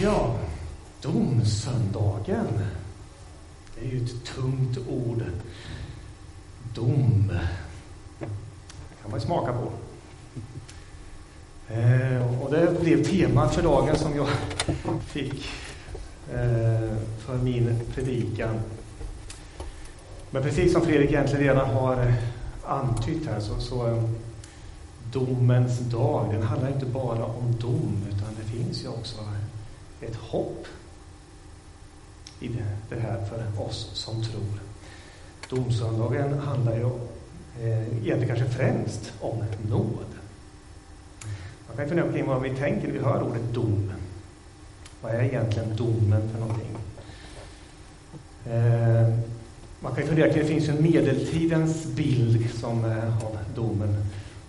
Ja, domsöndagen. Det är ju ett tungt ord. Dom. Det kan man ju smaka på. Eh, och det blev temat för dagen som jag fick eh, för min predikan. Men precis som Fredrik egentligen redan har eh, antytt här så, så eh, domens dag, den handlar inte bara om dom utan det finns ju också ett hopp i det här för oss som tror. Domsöndagen handlar ju eh, egentligen kanske främst om nåd. Man kan fundera kring vad vi tänker när vi hör ordet dom. Vad är egentligen domen för någonting? Eh, man kan fundera kring, det finns ju en medeltidens bild som, eh, av domen.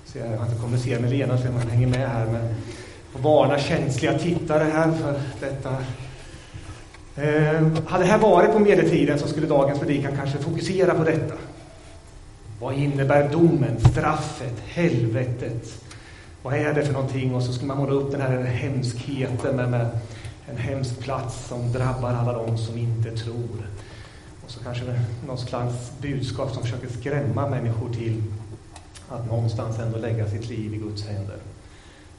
Så jag har inte kommunicerat med Lena så man hänger med här, men får varna känsliga tittare här för detta. Eh, hade det här varit på medeltiden så skulle dagens predikan kanske fokusera på detta. Vad innebär domen, straffet, helvetet? Vad är det för någonting? Och så skulle man måla upp den här hemskheten med, med en hemsk plats som drabbar alla de som inte tror. Och så kanske någon slags budskap som försöker skrämma människor till att någonstans ändå lägga sitt liv i Guds händer.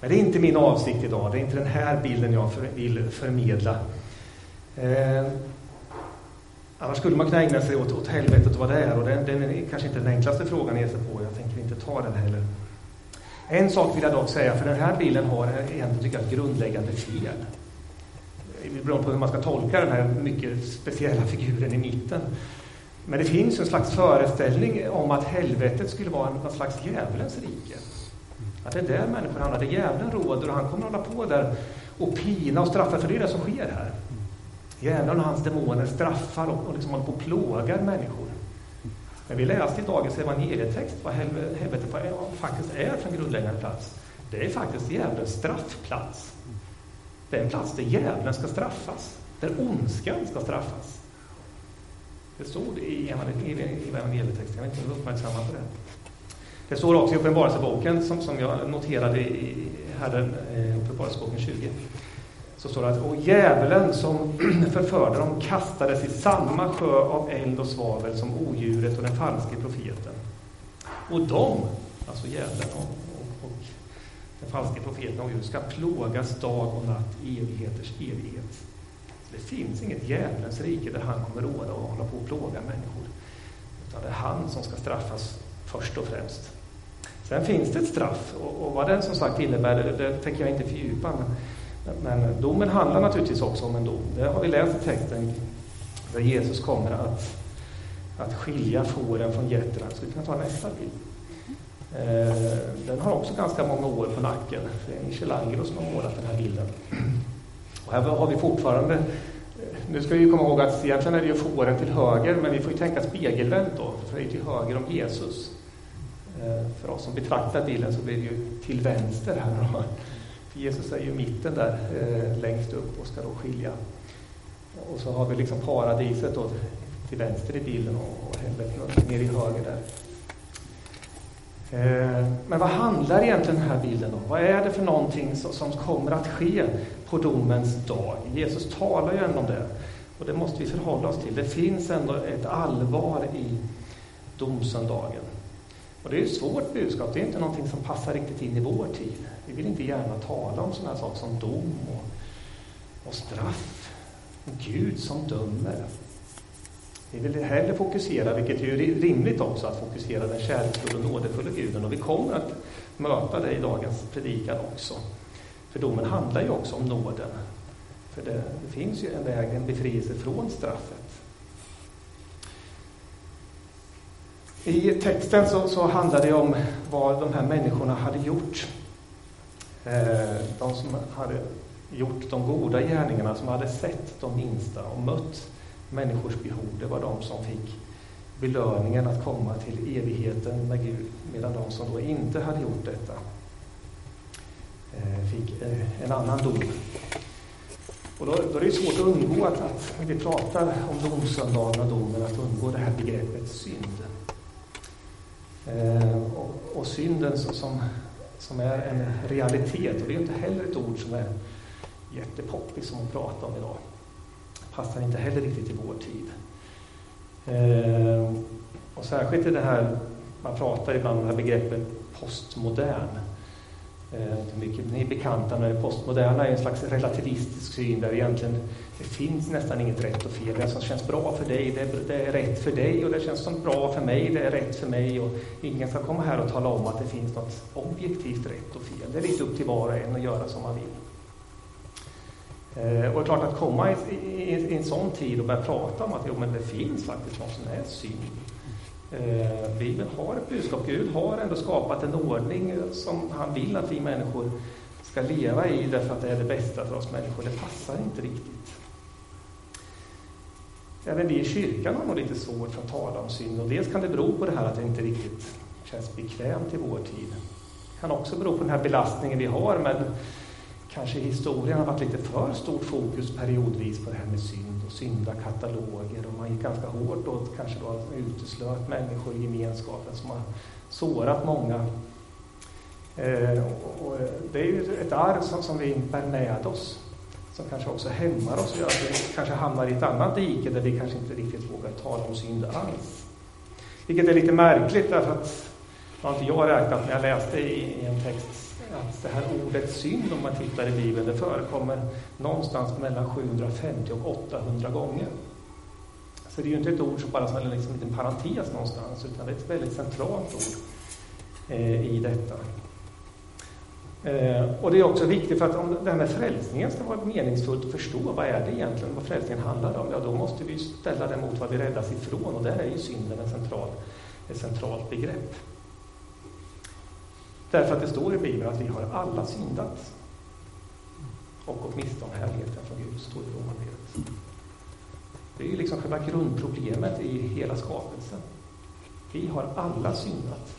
Men det är inte min avsikt idag. Det är inte den här bilden jag för, vill förmedla. Eh, annars skulle man kunna ägna sig åt, åt helvetet och vad det är. Och den, den är kanske inte den enklaste frågan att ge sig på. Jag tänker inte ta den heller. En sak vill jag dock säga, för den här bilden har egentligen tycker jag, grundläggande fel. Beroende på hur man ska tolka den här mycket speciella figuren i mitten. Men det finns en slags föreställning om att helvetet skulle vara någon slags djävulens rike. Att det är där människor hamnar, där djävulen råder och han kommer hålla på där och pina och straffa, för det är det som sker här. Djävulen och hans demoner straffar och, och liksom håller på och plågar människor. Men vi läste i dagens evangelietext vad helvetet faktiskt är för en grundläggande plats. Det är faktiskt djävulens straffplats. Det är en plats där djävulen ska straffas, där ondskan ska straffas. Det stod i evangelietexten, jag vet inte om uppmärksamma på det. Det står också i Uppenbarelseboken, som, som jag noterade i Herren, eh, Uppenbarelseboken 20. Så står det att och djävulen som förförde dem kastades i samma sjö av eld och svavel som odjuret och den falske profeten. Och de, alltså djävulen och, och, och den falske profeten och odjuret, ska plågas dag och natt, i evigheters evighet. Så det finns inget djävulens rike där han kommer råda och hålla på och plåga människor. Utan det är han som ska straffas först och främst. Sen finns det ett straff och, och vad den som sagt innebär, det, det tänker jag inte fördjupa. Men, men domen handlar naturligtvis också om en dom. Det har vi läst i texten där Jesus kommer att, att skilja fåren från getterna. Vi vi kunna ta nästa bild. Eh, den har också ganska många år på nacken. Det är Michelangelo som har målat den här bilden. Och här har vi fortfarande eh, nu ska vi komma ihåg att egentligen är det ju fåren till höger, men vi får ju tänka spegelvänt då, för det är till höger om Jesus. Eh, för oss som betraktar bilden så blir det ju till vänster här. Då. För Jesus är ju i mitten där, eh, längst upp och ska då skilja. Och så har vi liksom paradiset då till vänster i bilden och helvetet nere i höger där. Eh, men vad handlar egentligen den här bilden om? Vad är det för någonting som kommer att ske på domens dag? Jesus talar ju ändå om det. Och det måste vi förhålla oss till. Det finns ändå ett allvar i domsöndagen. Och det är ett svårt budskap. Det är inte någonting som passar riktigt in i vår tid. Vi vill inte gärna tala om sådana saker som dom och, och straff. Och Gud som dömer. Vi vill hellre fokusera, vilket är ju rimligt också, att fokusera den kärleksfulla och nådefulla guden. Och vi kommer att möta det i dagens predikan också. För domen handlar ju också om nåden. För det, det finns ju en väg, en befrielse från straffet. I texten så, så handlar det om vad de här människorna hade gjort. Eh, de som hade gjort de goda gärningarna, som hade sett de minsta och mött människors behov, det var de som fick belöningen att komma till evigheten med Gud, medan de som då inte hade gjort detta eh, fick eh, en annan dom. Och då, då är det svårt att undgå att, att när vi pratar om domsöndagen och domen, att undgå det här begreppet synd. Eh, och, och, synden som, som är en realitet, och det är inte heller ett ord som är jättepoppis som att prata om idag. Passar inte heller riktigt i vår tid. Eh, och särskilt i det här, man pratar ibland om det här begreppet postmodern. Eh, Mycket ni är bekanta med det postmoderna, är en slags relativistisk syn där egentligen det finns nästan inget rätt och fel. Det som alltså- känns bra för dig, det är, det är rätt för dig och det känns som bra för mig, det är rätt för mig. Och ingen ska komma här och tala om att det finns något objektivt rätt och fel. Det är lite upp till var och en att göra som man vill. Eh, och det är klart att komma i, i, i, en sån tid och börja prata om att jo, men det finns faktiskt något som är synd. Eh, Bibeln har ett budskap. Gud har ändå skapat en ordning som han vill att vi människor ska leva i därför att det är det bästa för oss människor. Det passar inte riktigt. Även vi i kyrkan har nog lite svårt för att tala om synd. Och dels kan det bero på det här att det inte riktigt känns bekvämt i vår tid. Det kan också bero på den här belastningen vi har med kanske i historien har varit lite för stort fokus periodvis på det här med synd och syndakataloger och man gick ganska hårt åt kanske då uteslöt människor i gemenskapen som har sårat många. Eh, och, och det är ju ett arv som, som vi bär med oss som kanske också hämmar oss och gör att vi kanske hamnar i ett annat dike där vi kanske inte riktigt vågar tala om synd alls. Vilket är lite märkligt därför att, det har inte jag räknat, när jag läste i, i en text att det här ordet synd, om man tittar i Bibeln, det förekommer någonstans mellan 750 och 800 gånger. Så det är ju inte ett ord som bara är liksom en liten parentes någonstans, utan det är ett väldigt centralt ord eh, i detta. Eh, och det är också viktigt för att om det här med frälsningen ska vara meningsfullt att förstå, vad är det egentligen, vad frälsningen handlar om? Ja, då måste vi ställa det mot vad vi räddas ifrån, och där är ju synden en central, ett centralt begrepp. Därför att det står i Bibeln att vi har alla syndat och gått miste om härligheten från Gud, står i Romarbrevet. Det är ju liksom själva grundproblemet i hela skapelsen. Vi har alla syndat.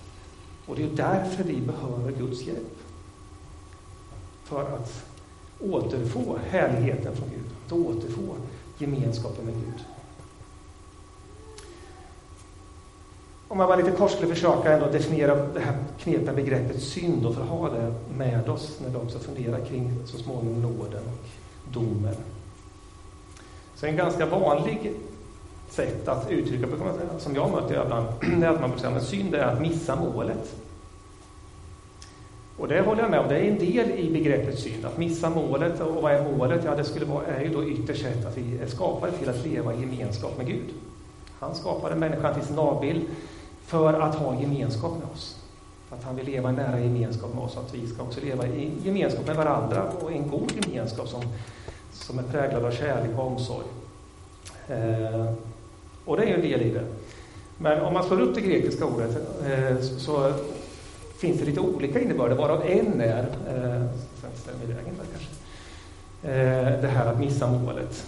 Och det är därför vi behöver Guds hjälp. För att återfå härligheten från Gud, att återfå gemenskapen med Gud. Om man bara lite kort skulle försöka ändå definiera det här knepiga begreppet synd och för att ha det med oss när vi också funderar kring så småningom nåden och domen. Så en ganska vanlig sätt att uttrycka det, som jag möter ibland, det är att man brukar säga att synd är att missa målet. Och det håller jag med om, det är en del i begreppet synd, att missa målet. Och vad är målet? Ja, det skulle vara, är ju då ytterst sett att vi är skapade till att leva i gemenskap med Gud. Han skapade människan till sin avbild för att ha gemenskap med oss. Att han vill leva i nära gemenskap med oss, att vi ska också leva i gemenskap med varandra och en god gemenskap som, som är präglad av kärlek och omsorg. Eh, och det är en del i det. Men om man slår upp det grekiska ordet eh, så finns det lite olika innebörder, varav en är, eh, vägen där kanske, eh, det här att missa målet.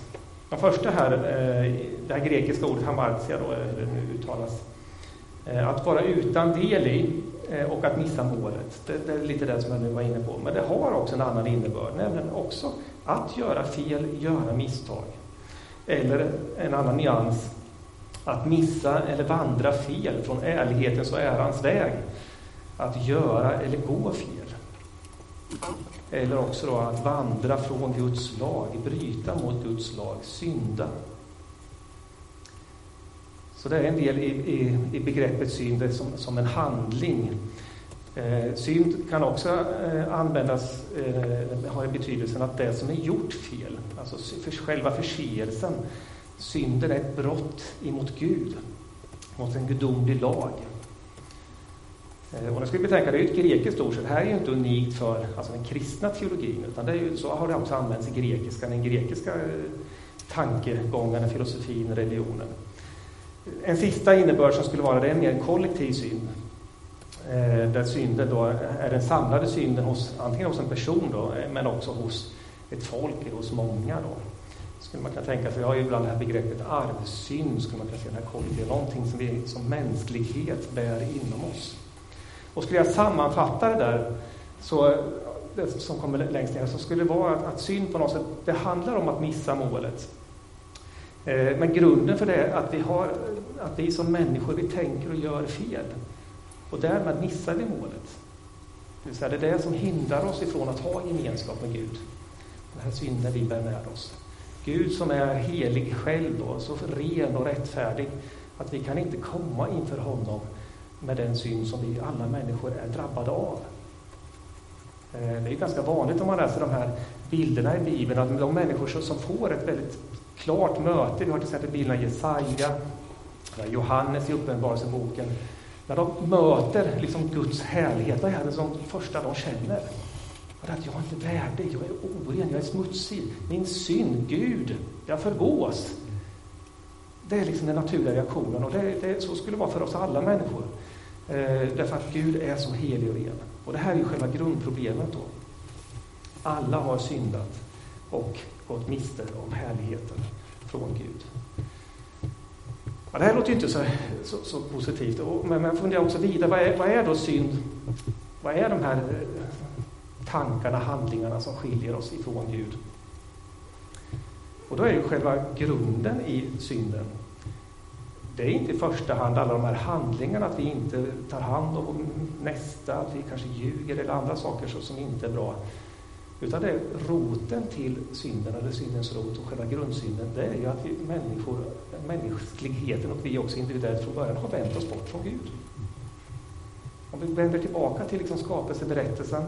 Den första här, eh, det här grekiska ordet hamartia, då, hur det nu uttalas, Eh, att vara utan del i eh, och att missa målet, det, det, är lite det som jag nu var inne på. Men det har också en annan innebörd, nämligen också att göra fel, göra misstag. Eller en annan nyans, att missa eller vandra fel från ärlighetens och ärans väg. Att göra eller gå fel. Eller också då att vandra från Guds lag, bryta mot Guds lag, synda. Så det är en del i, i, i begreppet synd som, som en handling. Eh, synd kan också eh, användas, eh, har betydelsen att det som är gjort fel, alltså för själva förseelsen, synden är ett brott emot Gud, mot en gudomlig lag. Eh, och nu ska vi betänka, det är ett grekiskt ord, så det här är ju inte unikt för alltså, den kristna teologin, utan det är ju, så har det också använts i grekiskan, den grekiska eh, tankegången, filosofin, religionen. En sista innebörd som skulle vara det är mer en kollektiv synd. Eh, där synden då är den samlade synden hos, antingen hos en person då, eh, men också hos ett folk, eller hos många. Då. Skulle man kunna tänka sig, vi har ju ibland det här begreppet arvsynd, skulle man kunna säga, den här kollektiva, någonting som vi som mänsklighet bär inom oss. Och skulle jag sammanfatta det där, så, det som kommer längst ner, så skulle det vara att, att synd på något sätt, det handlar om att missa målet. Eh, men grunden för det är att vi, har, att vi som människor vi tänker och gör fel. Och därmed missar vi målet. Det, vill säga det är det som hindrar oss ifrån att ha gemenskap med Gud. Den här synden vi bär med oss. Gud som är helig själv och så ren och rättfärdig att vi kan inte komma inför honom med den synd som vi alla människor är drabbade av. Eh, det är ganska vanligt om man läser de här bilderna i Bibeln att de människor som får ett väldigt klart möte, vi har till exempel bilderna Jesaja, Johannes i Uppenbarelseboken, när de möter liksom Guds härlighet, vad är det som första de känner? Och att jag är inte värdig, jag är oren, jag är smutsig. Min synd, Gud, jag förgås. Det är liksom den naturliga reaktionen och det, det, så skulle det vara för oss alla människor. Eh, därför att Gud är så helig och ren. Och det här är ju själva grundproblemet då. Alla har syndat och gått miste om härligheten från Gud. Ja, det här låter ju inte så, så, så positivt, men man funderar också vidare. Vad är, vad är då synd? Vad är de här eh, tankarna, handlingarna som skiljer oss ifrån Gud? Och då är ju själva grunden i synden det är inte i första hand alla de här handlingarna, att vi inte tar hand om nästa, att vi kanske ljuger eller andra saker som inte är bra. Utan det är roten till synden, eller syndens rot och själva grundsynden, det är ju att vi människor, mänskligheten och vi också individuellt från början har vänt oss bort från Gud. Om vi vänder tillbaka till liksom skapelseberättelsen,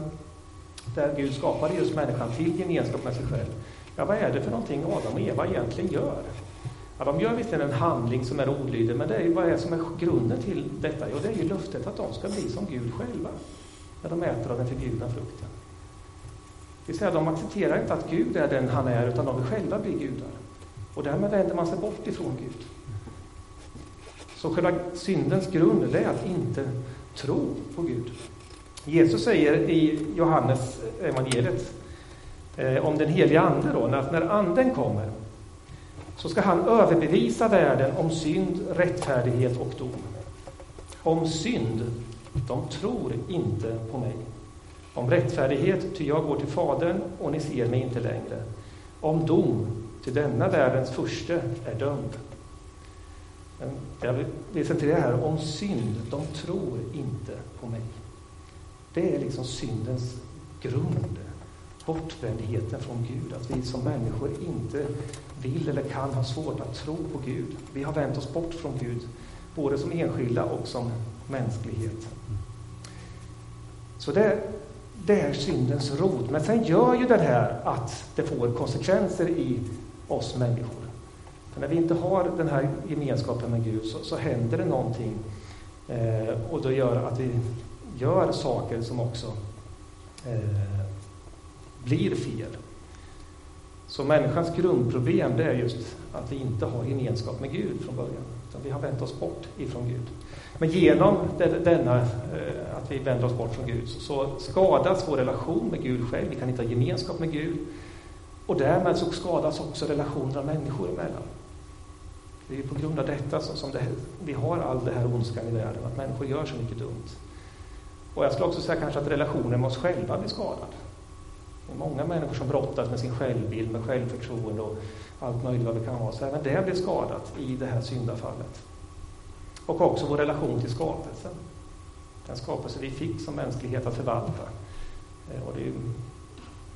där Gud skapade just människan till gemenskap med sig själv. Ja, vad är det för någonting Adam och Eva egentligen gör? Ja, de gör visserligen en handling som är olydig, men det är, vad är som är grunden till detta? Jo, det är ju löftet att de ska bli som Gud själva, när de äter av den förbjudna frukten. Det vill säga, de accepterar inte att Gud är den han är, utan de vill själva bli gudar. Och därmed vänder man sig bort ifrån Gud. Så själva syndens grund, det är att inte tro på Gud. Jesus säger i Johannes evangeliet eh, om den heliga Ande då, att när Anden kommer så ska han överbevisa världen om synd, rättfärdighet och dom. Om synd, de tror inte på mig. Om rättfärdighet, ty jag går till Fadern och ni ser mig inte längre. Om dom, till denna världens furste är dömd. Men jag vill centrera här, om synd, de tror inte på mig. Det är liksom syndens grund bortvändheten från Gud, att vi som människor inte vill eller kan ha svårt att tro på Gud. Vi har vänt oss bort från Gud, både som enskilda och som mänsklighet. Så det, det är syndens rot. Men sen gör ju det här att det får konsekvenser i oss människor. För när vi inte har den här gemenskapen med Gud så, så händer det någonting eh, och det gör att vi gör saker som också eh, blir fel. Så människans grundproblem det är just att vi inte har gemenskap med Gud från början. Utan vi har vänt oss bort ifrån Gud. Men genom denna, eh, att vi vänder oss bort från Gud så skadas vår relation med Gud själv. Vi kan inte ha gemenskap med Gud. Och därmed så skadas också relationerna människor emellan. Det är på grund av detta som det, vi har all den här ondskan i världen, att människor gör så mycket dumt. Och jag skulle också säga kanske att relationen med oss själva blir skadad. Det är många människor som brottas med sin självbild, med självförtroende och allt möjligt vad det kan vara. Så även det blir skadat i det här syndafallet. Och också vår relation till skapelsen. Den skapelse vi fick som mänsklighet att förvalta. Eh, och det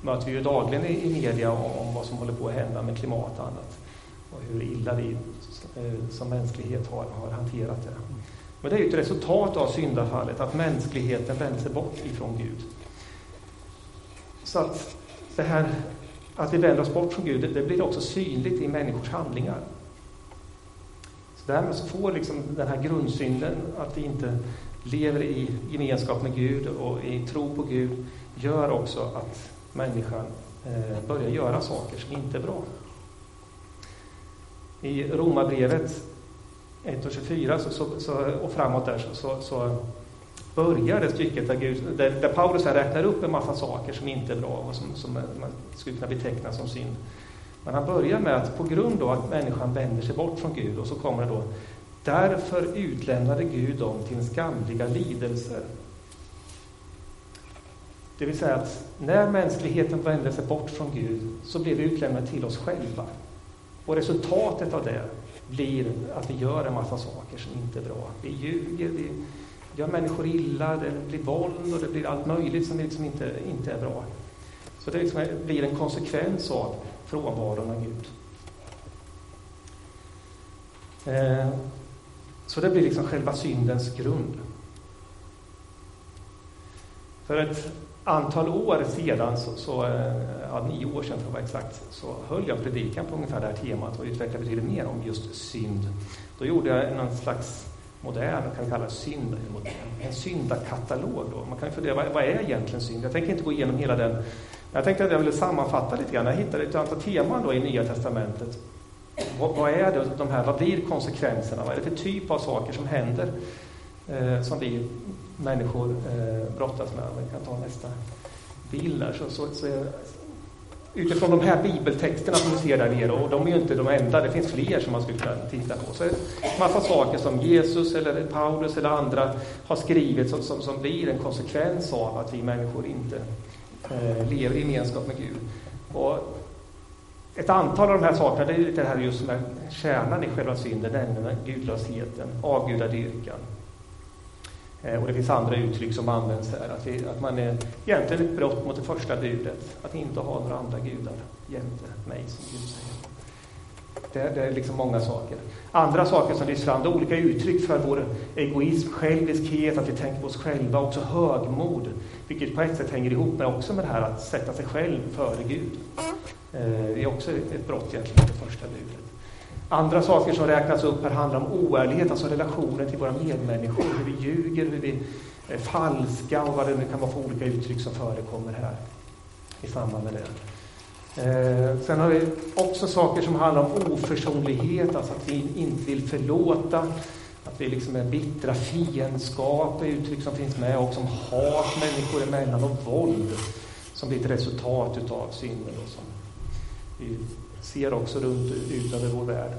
möter vi ju dagligen i, media om, vad som håller på att hända med klimat och annat. Och hur illa vi eh, som mänsklighet har, har hanterat det. Men det är ju ett resultat av syndafallet, att mänskligheten vänder sig bort ifrån Gud. Så att det här att vi vänder oss bort från Gud, det, blir också synligt i människors handlingar. Så därmed så får liksom den här grundsynden, att vi inte lever i gemenskap med Gud och i tro på Gud, gör också att människan eh, börjar göra saker som inte är bra. I Romarbrevet 1 och 24 så, så, så, och framåt där så, så börjar det stycket där, Gud, där, där Paulus här räknar upp en massa saker som inte är bra och som, som man skulle kunna beteckna som synd. Men han börjar med att på grund av att människan vänder sig bort från Gud och så kommer det då Därför utlämnade Gud dem till skamliga lidelser. Det vill säga att när mänskligheten vände sig bort från Gud så blev vi utlämnade till oss själva. Och resultatet av det blir att vi gör en massa saker som inte är bra. Vi ljuger, vi gör människor illa, det blir våld och det blir allt möjligt som liksom inte, inte är bra. Så det liksom blir en konsekvens av frånvaron av Gud. Eh, så det blir liksom själva syndens grund. För ett antal år sedan, så, så, eh, ja, nio år sedan för att vara exakt, så höll jag predikan på ungefär det här temat och utvecklade lite mer om just synd. Då gjorde jag någon slags modern, kan vi kalla synd, en syndakatalog. Då. Man kan ju fundera, vad, vad är egentligen synd? Jag tänker inte gå igenom hela den. Jag tänkte att jag ville sammanfatta lite grann. Jag hittade ett antal teman då i Nya Testamentet. Vad, vad är det, de här, vad blir konsekvenserna? Vad är det för typ av saker som händer eh, som vi människor eh, brottas med? Vi kan ta nästa bild där. Så, så, så är, utifrån de här bibeltexterna som vi ser där nere, och de är ju inte de enda, det finns fler som man skulle kunna titta på. Så massa saker som Jesus eller Paulus eller andra har skrivit som, som, som blir en konsekvens av att vi människor inte eh, lever i gemenskap med Gud. Och ett antal av de här sakerna, det är lite det här just med kärnan i själva synden, nämligen gudlösheten, avgudadyrkan. Eh, och det finns andra uttryck som används här, att, vi, att man är egentligen ett brott mot det första budet, att inte ha några andra gudar jämte mig, som Gud säger. Det, det, är liksom många saker. Andra saker som lyfts fram, det är olika uttryck för vår egoism, själviskhet, att vi tänker på oss själva, också högmod, vilket på ett sätt hänger ihop med också med det här att sätta sig själv före Gud. Eh, det är också ett brott egentligen mot det första budet. Andra saker som räknas upp här handlar om oärlighet, alltså relationen till våra medmänniskor, hur vi ljuger, hur vi är falska och vad det nu kan vara för olika uttryck som förekommer här i samband med det. Eh, sen har vi också saker som handlar om oförsonlighet, alltså att vi inte vill förlåta, att vi liksom är bittra, fiendskap är uttryck som finns med, också om hat människor emellan och våld som blir ett resultat utav synden. Som vi ser också runt ut över vår värld.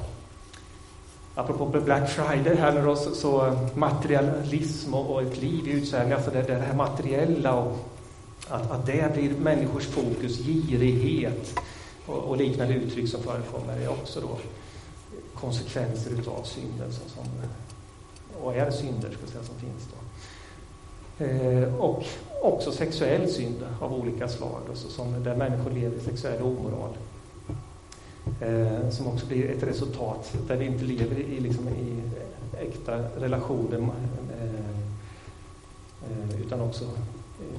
Apropå Black Friday här nu så, så eh, materialism och, och, ett liv i utsvävning, alltså det, det här materiella och att, att det blir människors fokus, girighet och, och liknande uttryck som förekommer är också då konsekvenser utav synden som, som, och är synder ska säga, som finns. Då. Eh, och också sexuell synd av olika slag, alltså som, där människor lever i sexuell omoral eh, som också blir ett resultat där vi inte lever i, liksom, i äkta relationer eh, eh, utan också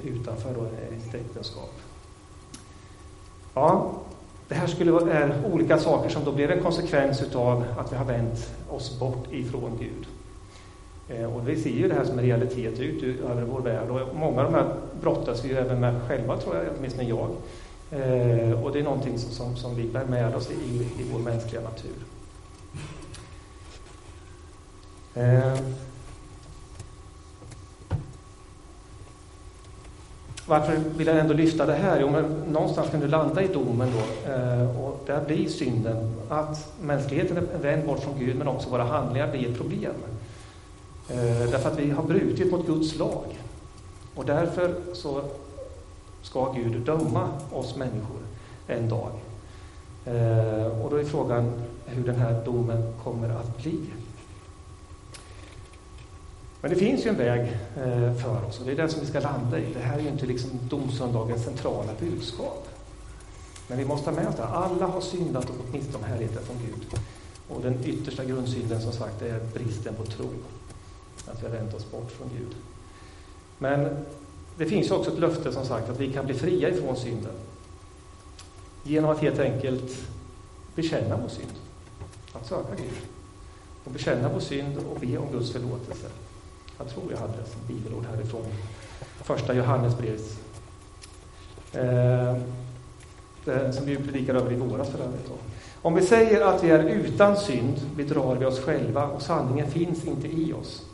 utanför då, ett äktenskap. Ja, det här skulle vara är olika saker som då blir en konsekvens utav att vi har vänt oss bort ifrån Gud. Eh, och vi ser ju det här som en realitet ut över vår värld och många av de här brottas vi ju även med själva, tror jag, åtminstone jag. Eh, och det är någonting som, som, som, vi bär med oss i, i vår mänskliga natur. Eh, varför vill jag ändå lyfta det här? Jo, men någonstans kan du landa i domen då. Eh, och där blir synden att mänskligheten är vänd bort från Gud, men också våra handlingar blir ett problem. Eh, därför att vi har brutit mot Guds lag. Och därför så ska Gud döma oss människor en dag. Eh, och då är frågan hur den här domen kommer att bli. Men det finns ju en väg eh, för oss och det är den som vi ska landa i. Det här är ju inte liksom domsöndagens centrala budskap. Men vi måste ha med oss det. Alla har syndat och gått miste om härligheten från Gud. Och den yttersta grundsynden som sagt är bristen på tro. Att vi har vänt oss bort från Gud. Men det finns också ett löfte som sagt att vi kan bli fria ifrån synden. Genom att helt enkelt bekänna vår synd. Att söka Gud. Och bekänna vår synd och be om Guds förlåtelse. Jag tror jag hade ett bibelord härifrån. Första Johannesbrevet. Eh, eh som vi predikade över i våras för övrigt. Om vi säger att vi är utan synd bedrar vi oss själva och sanningen finns inte i oss.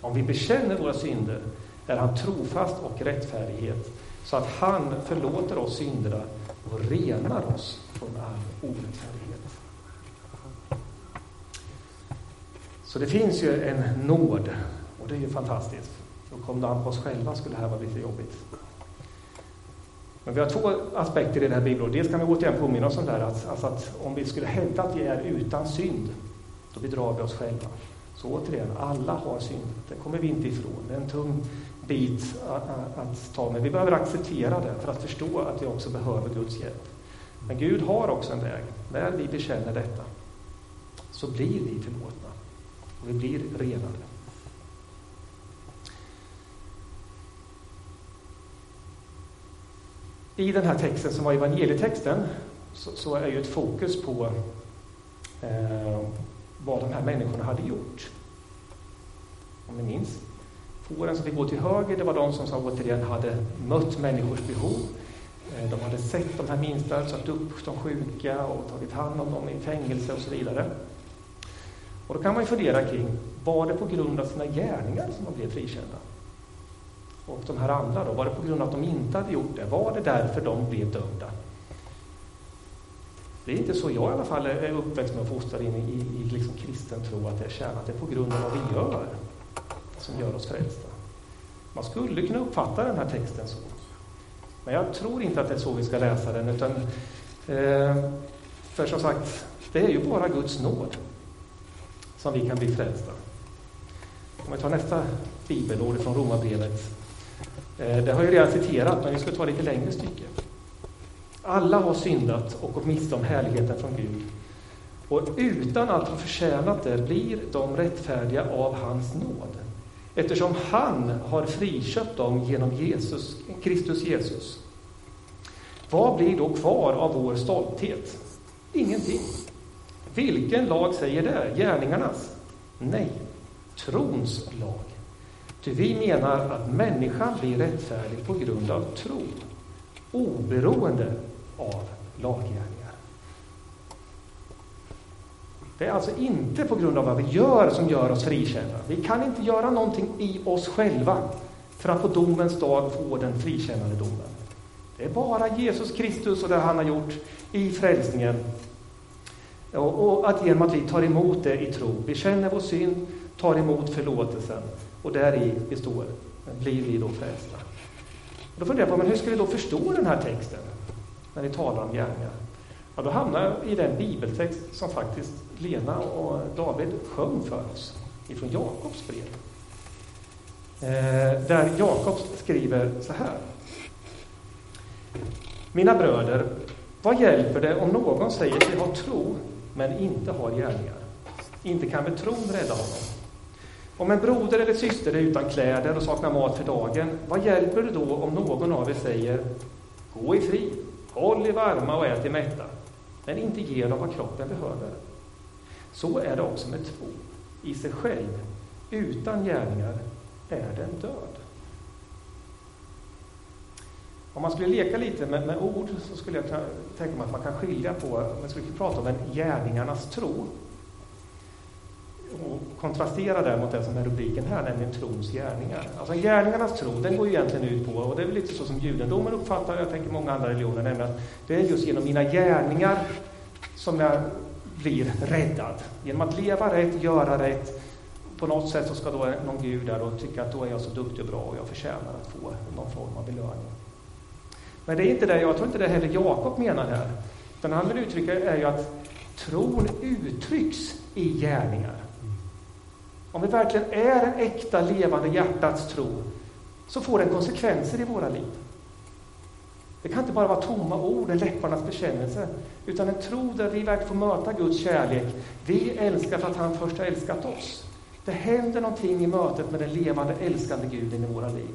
Om vi bekänner våra synder är han trofast och rättfärdighet så att han förlåter oss synderna och renar oss från all orättfärdighet. Så det finns ju en nåd och det är ju fantastiskt. Då kom det an på oss själva skulle det här vara lite jobbigt. Men vi har två aspekter i det här bibelordet. Dels kan vi återigen påminna oss om det här, att, alltså att om vi skulle hävda att vi är utan synd, då bedrar vi oss själva. Så återigen, alla har synd. Det kommer vi inte ifrån. Det är en tung bit att ta, men vi behöver acceptera det för att förstå att vi också behöver Guds hjälp. Men Gud har också en väg. När vi bekänner detta så blir vi förlåtna och vi blir renade. I den här texten som var evangelietexten så, så är ju ett fokus på eh, vad de här människorna hade gjort. Om ni minns. Fåren som fick gå till höger, det var de som återigen hade mött människors behov. Eh, de hade sett de här minsta, satt upp de sjuka och tagit hand om dem i fängelse och så vidare. Och då kan man ju fundera kring, var det på grund av sina gärningar som de blev frikända? Och de här andra då, var det på grund av att de inte hade gjort det? Var det därför de blev dömda? Det är inte så jag i alla fall är uppväxt med och fostrad in i, i, i liksom kristen tro, att det är kärnan, att det är på grund av vad vi gör som gör oss frälsta. Man skulle kunna uppfatta den här texten så. Men jag tror inte att det är så vi ska läsa den, utan eh, för som sagt, det är ju bara Guds nåd som vi kan bli frälsta. Om vi tar nästa bibelord från Romarbrevet. Eh, det har jag redan citerat, men vi ska ta lite längre stycke. Alla har syndat och gått miste om härligheten från Gud. Och utan att ha förtjänat det blir de rättfärdiga av hans nåd. Eftersom han har friköpt dem genom Jesus, Kristus Jesus. Vad blir då kvar av vår stolthet? Ingenting. Vilken lag säger det? Gärningarnas? Nej, trons lag. Ty vi menar att människan blir rättfärdig på grund av tro, oberoende av laggärning. Det är alltså inte på grund av vad vi gör som gör oss frikända. Vi kan inte göra någonting i oss själva för att på domens dag få den frikännande domen. Det är bara Jesus Kristus och det han har gjort i frälsningen. Och att genom att vi tar emot det i tro, vi känner vår synd, tar emot förlåtelsen och där i består, blir vi då frälsta. Då funderar jag på, men hur ska vi då förstå den här texten när vi talar om gärningar? Ja, då hamnar jag i den bibeltext som faktiskt Lena och David sjöng för oss ifrån Jakobs brev. Eh, där Jakob skriver så här. Mina bröder, vad hjälper det om någon säger sig ha tro men inte har gärningar? Inte kan väl tron rädda honom? Om en broder eller syster är utan kläder och saknar mat för dagen, vad hjälper det då om någon av er säger Gå i frid, håll i varma och ät i mätta, den inte ger dem vad kroppen behöver? Så är det också med tro. I sig själv, utan gärningar, är den död. Om man skulle leka lite med, med ord så skulle jag tänka mig att man kan skilja på, man skulle prata om en gärningarnas tro och kontrastera det mot det som är rubriken här, nämligen trons gärningar. Alltså gärningarnas tro, den går ju egentligen ut på, och det är väl lite så som judendomen uppfattar jag tänker många andra religioner, nämligen att det är just genom mina gärningar som jag blir räddad. Genom att leva rätt, göra rätt, på något sätt så ska då någon gud där och tycka att då är jag så duktig och bra och jag förtjänar att få någon form av belöning. Men det är inte det, jag tror inte det heller Jakob menar här. Utan han vill uttrycka är ju att tron uttrycks i gärningar. Om vi verkligen är en äkta, levande hjärtats tro, så får den konsekvenser i våra liv. Det kan inte bara vara tomma ord, en läpparnas bekännelse, utan en tro där vi verkligen får möta Guds kärlek. Vi älskar för att han först har älskat oss. Det händer någonting i mötet med den levande, älskande Guden i våra liv.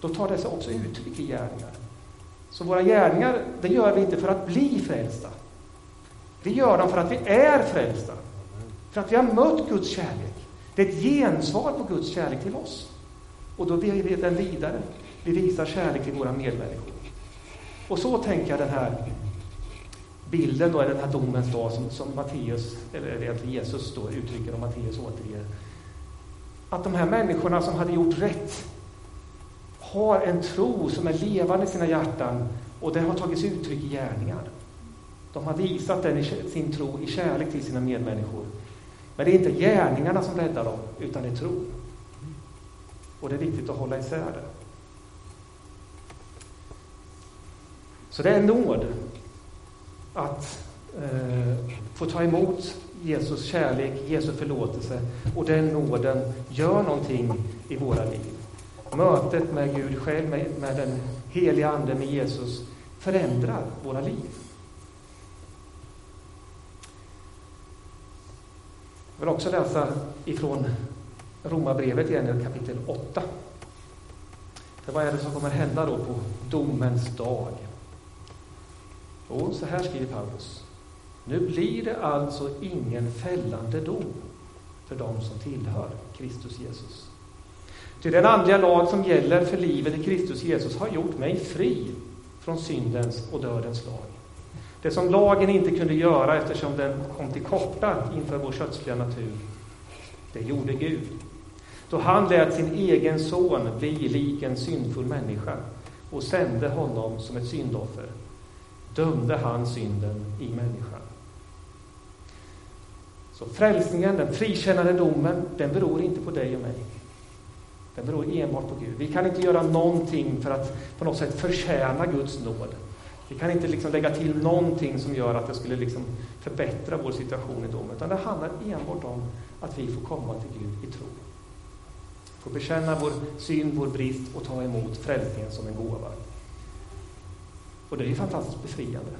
Då tar det sig också uttryck i gärningar. Så våra gärningar, det gör vi inte för att bli frälsta. Vi gör dem för att vi är frälsta. För att vi har mött Guds kärlek. Det är ett gensvar på Guds kärlek till oss. Och då ber vi den vidare. Vi visar kärlek till våra medmänniskor. Och så tänker jag den här bilden då, är den här domens dag som, som Matteus, eller Jesus då uttrycker och Matteus återger. Att de här människorna som hade gjort rätt har en tro som är levande i sina hjärtan och det har tagits uttryck i gärningar. De har visat den i sin tro i kärlek till sina medmänniskor. Men det är inte gärningarna som räddar dem, utan det är tron. Och det är viktigt att hålla isär det. Så det är nåd att eh, få ta emot Jesus kärlek, Jesu förlåtelse och den nåden gör någonting i våra liv. mötet med Gud själv, med, med den heliga Ande, med Jesus, förändrar våra liv. Vill också läsa ifrån Romarbrevet igen, kapitel 8. För vad är det som kommer hända då på domens dag? Jo, så här skriver Paulus. Nu blir det alltså ingen fällande dom för dem som tillhör Kristus Jesus. Ty den andliga lag som gäller för livet i Kristus Jesus har gjort mig fri från syndens och dödens lag. Det som lagen inte kunde göra eftersom den kom till korta inför vår kötsliga natur, det gjorde Gud. Då han lät sin egen son bli lik en syndfull människa och sände honom som ett syndoffer, dömde han synden i människan. Så frälsningen, den frikännande domen, den beror inte på dig och mig. Den beror enbart på Gud. Vi kan inte göra någonting för att på något sätt förtjäna Guds nåd. Vi kan inte liksom lägga till någonting som gör att det skulle liksom förbättra vår situation i domen, utan det handlar enbart om att vi får komma till Gud i tro. Får bekänna vår synd, vår brist och ta emot frälsningen som en gåva. Och det är fantastiskt befriande.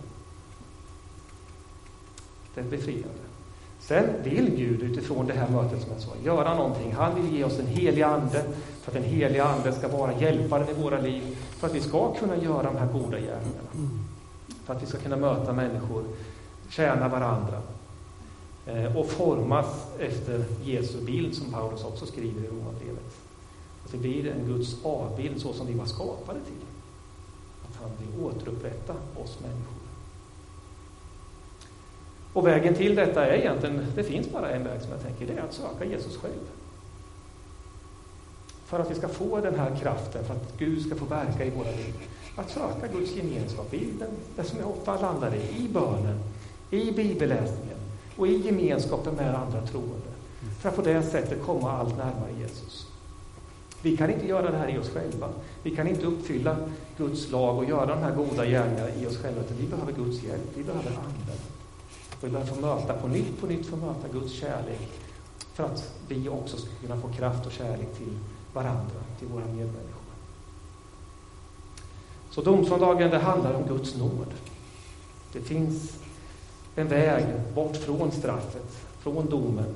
Det är befriande. Sen vill Gud utifrån det här mötet som jag sa, göra någonting. Han vill ge oss en helig Ande, för att den heliga Ande ska vara hjälparen i våra liv, för att vi ska kunna göra de här goda gärningarna. För att vi ska kunna möta människor, tjäna varandra eh, och formas efter Jesu bild, som Paulus också skriver i Romarbrevet. Att det blir en Guds avbild så som vi var skapade till. Att han vill återupprätta oss människor. Och vägen till detta är egentligen, det finns bara en väg som jag tänker, det är att söka Jesus själv. För att vi ska få den här kraften, för att Gud ska få verka i våra liv. Att söka Guds gemenskap i den, det som jag ofta landar i, i bönen, i bibelläsningen och i gemenskapen med andra troende. För att på det sättet komma allt närmare Jesus. Vi kan inte göra det här i oss själva. Vi kan inte uppfylla Guds lag och göra de här goda gärningarna i oss själva, utan vi behöver Guds hjälp. Vi behöver Anden. Och vi behöver få möta på nytt, på nytt få möta Guds kärlek för att vi också ska kunna få kraft och kärlek till varandra, till våra medmänniskor. Så domsöndagen, det handlar om Guds nåd. Det finns en väg bort från straffet, från domen.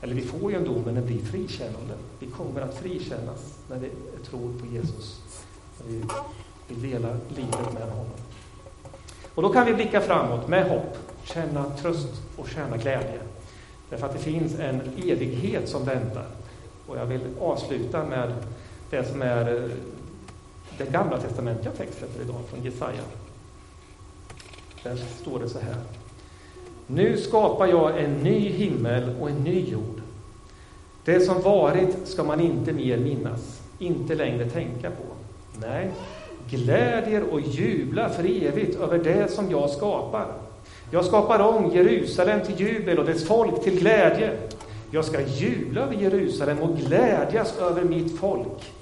Eller vi får ju en dom, men den blir frikännande. Vi kommer att frikännas när vi tror på Jesus. När vi vill dela livet med honom. Och då kan vi blicka framåt med hopp, känna tröst och känna glädje. Därför att det finns en evighet som väntar. Och jag vill avsluta med det som är eh, den gamla testamentliga texten för idag, från Jesaja. Där står det så här. Nu skapar jag en ny himmel och en ny jord. Det som varit ska man inte mer minnas, inte längre tänka på. Nej, glädjer och jubla för evigt över det som jag skapar. Jag skapar om Jerusalem till jubel och dess folk till glädje. Jag ska jubla över Jerusalem och glädjas över mitt folk.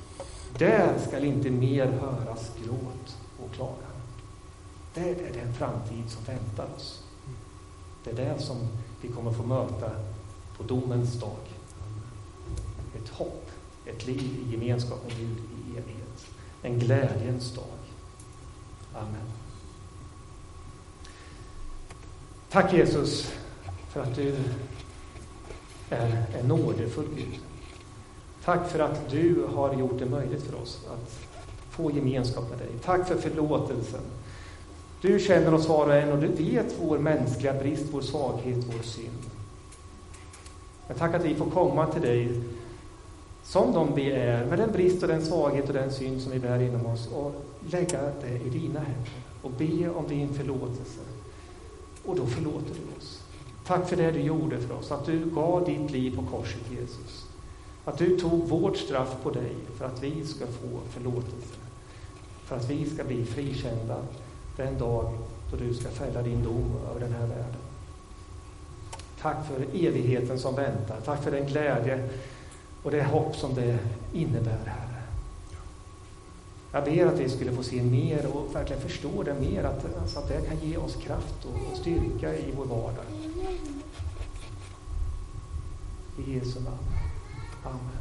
Där skall inte mer höras gråt och klagan. Det är den framtid som väntar oss. Det är det som vi kommer få möta på domens dag. Ett hopp, ett liv i gemenskap med Gud i evighet. En glädjens dag. Amen. Tack Jesus för att du är en nådefull Gud. Tack för att du har gjort det möjligt för oss att få gemenskap med dig. Tack för förlåtelsen. Du känner oss var och en och du vet vår mänskliga brist, vår svaghet, vår synd. Men tack att vi får komma till dig som de vi är, med den brist och den svaghet och den synd som vi bär inom oss och lägga det i dina händer och be om din förlåtelse. Och då förlåter du oss. Tack för det du gjorde för oss, att du gav ditt liv på korset, Jesus. Att du tog vårt straff på dig för att vi ska få förlåtelse. För att vi ska bli frikända den dag då du ska fälla din dom över den här världen. Tack för evigheten som väntar. Tack för den glädje och det hopp som det innebär, Herre. Jag ber att vi skulle få se mer och verkligen förstå det mer, att, alltså att det kan ge oss kraft och, och styrka i vår vardag. I Jesu namn. Amen.